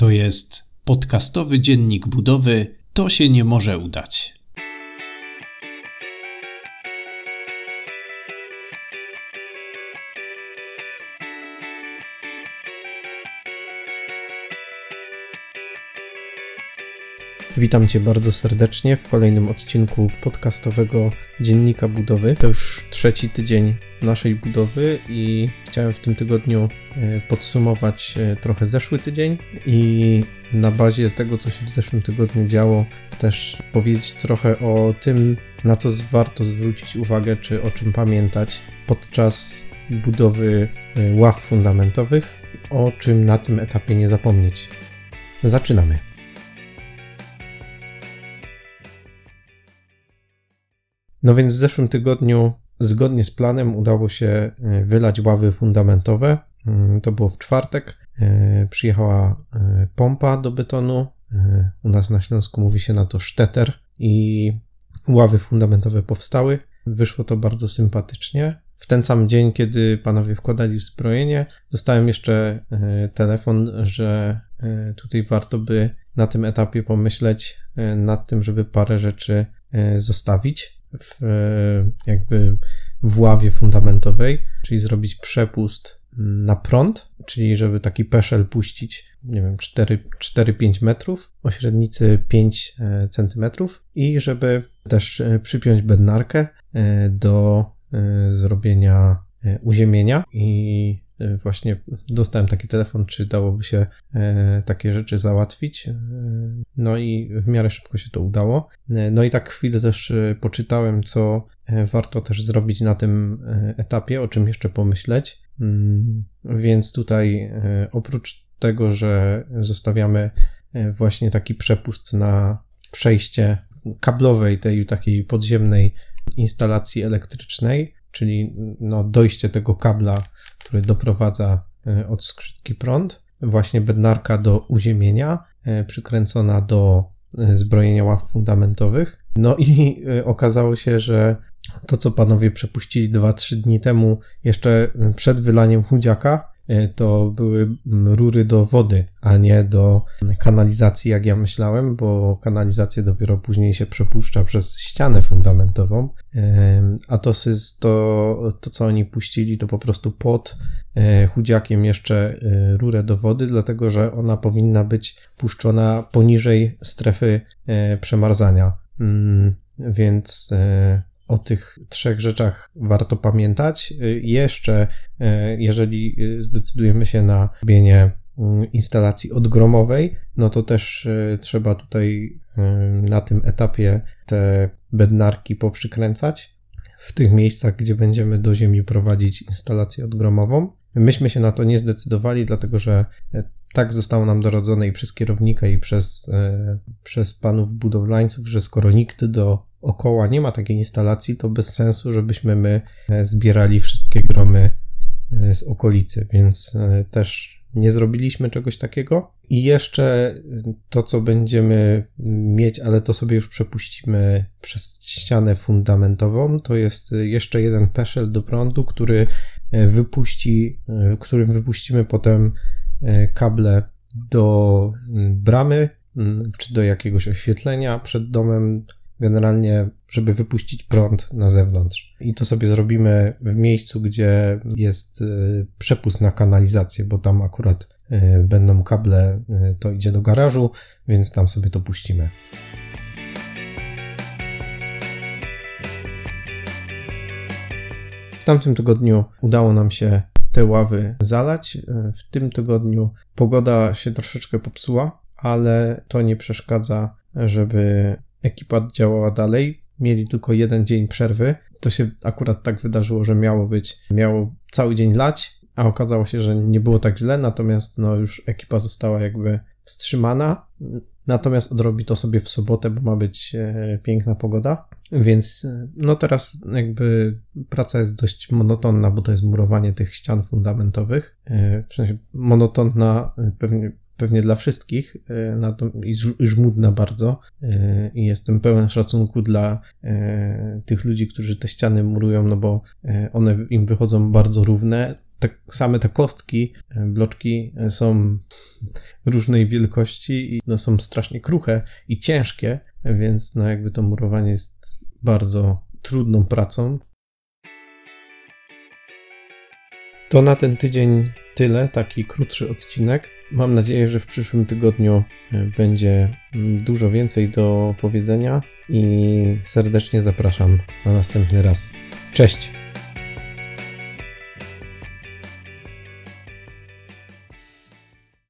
To jest podcastowy dziennik budowy. To się nie może udać. Witam Cię bardzo serdecznie w kolejnym odcinku podcastowego Dziennika Budowy. To już trzeci tydzień naszej budowy i chciałem w tym tygodniu e, podsumować e, trochę zeszły tydzień i na bazie tego, co się w zeszłym tygodniu działo, też powiedzieć trochę o tym, na co warto zwrócić uwagę, czy o czym pamiętać podczas budowy e, ław fundamentowych, o czym na tym etapie nie zapomnieć. Zaczynamy. No więc w zeszłym tygodniu, zgodnie z planem, udało się y, wylać ławy fundamentowe. Mm, to było w czwartek. Y, przyjechała y, pompa do betonu. U nas na Śląsku mówi się na to szteter i ławy fundamentowe powstały. Wyszło to bardzo sympatycznie. W ten sam dzień, kiedy panowie wkładali wzbrojenie, dostałem jeszcze telefon, że tutaj warto by na tym etapie pomyśleć nad tym, żeby parę rzeczy zostawić w, jakby w ławie fundamentowej, czyli zrobić przepust na prąd, czyli żeby taki peszel puścić, nie wiem, 4-5 metrów, o średnicy 5 e, centymetrów i żeby też e, przypiąć bednarkę e, do zrobienia uziemienia i właśnie dostałem taki telefon, czy dałoby się e, takie rzeczy załatwić. E, no i w miarę szybko się to udało. No i tak chwilę też poczytałem, co warto też zrobić na tym etapie, o czym jeszcze pomyśleć. Mm, więc tutaj oprócz tego, że zostawiamy właśnie taki przepust na przejście kablowej tej takiej podziemnej instalacji elektrycznej, czyli no, dojście tego kabla, który doprowadza e, od skrzydki prąd, właśnie bednarka do uziemienia, e, przykręcona do e, zbrojenia ław fundamentowych. No i okazało się, że to, co panowie przepuścili 2-3 dni temu, jeszcze przed wylaniem chudziaka, to były rury do wody, a nie do kanalizacji, jak ja myślałem, bo kanalizację dopiero później się przepuszcza przez ścianę fundamentową, e, a to, to, to co oni puścili, to po prostu pod e, chudziakiem jeszcze rurę do wody, dlatego że ona powinna być puszczona poniżej strefy przemarzania. Mm, więc o tych trzech rzeczach warto pamiętać. Jeszcze, e, jeżeli zdecydujemy się na robienie instalacji odgromowej, no to też trzeba tutaj na tym etapie te bednarki poprzykręcać w tych miejscach, gdzie będziemy do ziemi prowadzić instalację odgromową. Myśmy się na to nie zdecydowali, dlatego że tak zostało nam dorodzone i przez kierownika, i przez, przez panów budowlańców, że skoro nikt do okoła nie ma takiej instalacji, to bez sensu, żebyśmy my e, zbierali wszystkie gromy e, z okolicy, więc e, też nie zrobiliśmy czegoś takiego. I jeszcze to, co będziemy mieć, ale to sobie już przepuścimy przez ścianę fundamentową, to jest jeszcze jeden peszel do prądu, który wypuści, którym wypuścimy potem kable do bramy, czy do jakiegoś oświetlenia przed domem, generalnie, żeby wypuścić prąd na zewnątrz. I to sobie zrobimy w miejscu, gdzie jest y, przepust na kanalizację, bo tam akurat y, będą kable, to idzie do garażu, więc tam sobie to puścimy. W tamtym tygodniu udało nam się te ławy zalać. W tym tygodniu pogoda się troszeczkę popsuła, ale to nie przeszkadza, żeby ekipa działała dalej. Mieli tylko jeden dzień przerwy. To się akurat tak wydarzyło, że miało być, miało cały dzień lać, a okazało się, że nie było tak źle, natomiast no już ekipa została jakby wstrzymana. Natomiast odrobi to sobie w sobotę, bo ma być e, piękna pogoda. Więc no teraz jakby praca jest dość monotonna, bo to jest murowanie tych ścian fundamentowych. E, w sensie monotonna pewnie pewnie dla wszystkich e, i żmudna bardzo e, i jestem pełen szacunku dla tych ludzi, którzy te ściany murują, no bo one im wychodzą bardzo równe, tak same te kostki, bloczki są różnej wielkości i no, są strasznie kruche i ciężkie, więc no jakby to murowanie jest bardzo trudną pracą. To na ten tydzień tyle, taki krótszy odcinek. Mam nadzieję, że w przyszłym tygodniu e, będzie mm, dużo więcej do powiedzenia i serdecznie zapraszam na następny raz. Cześć!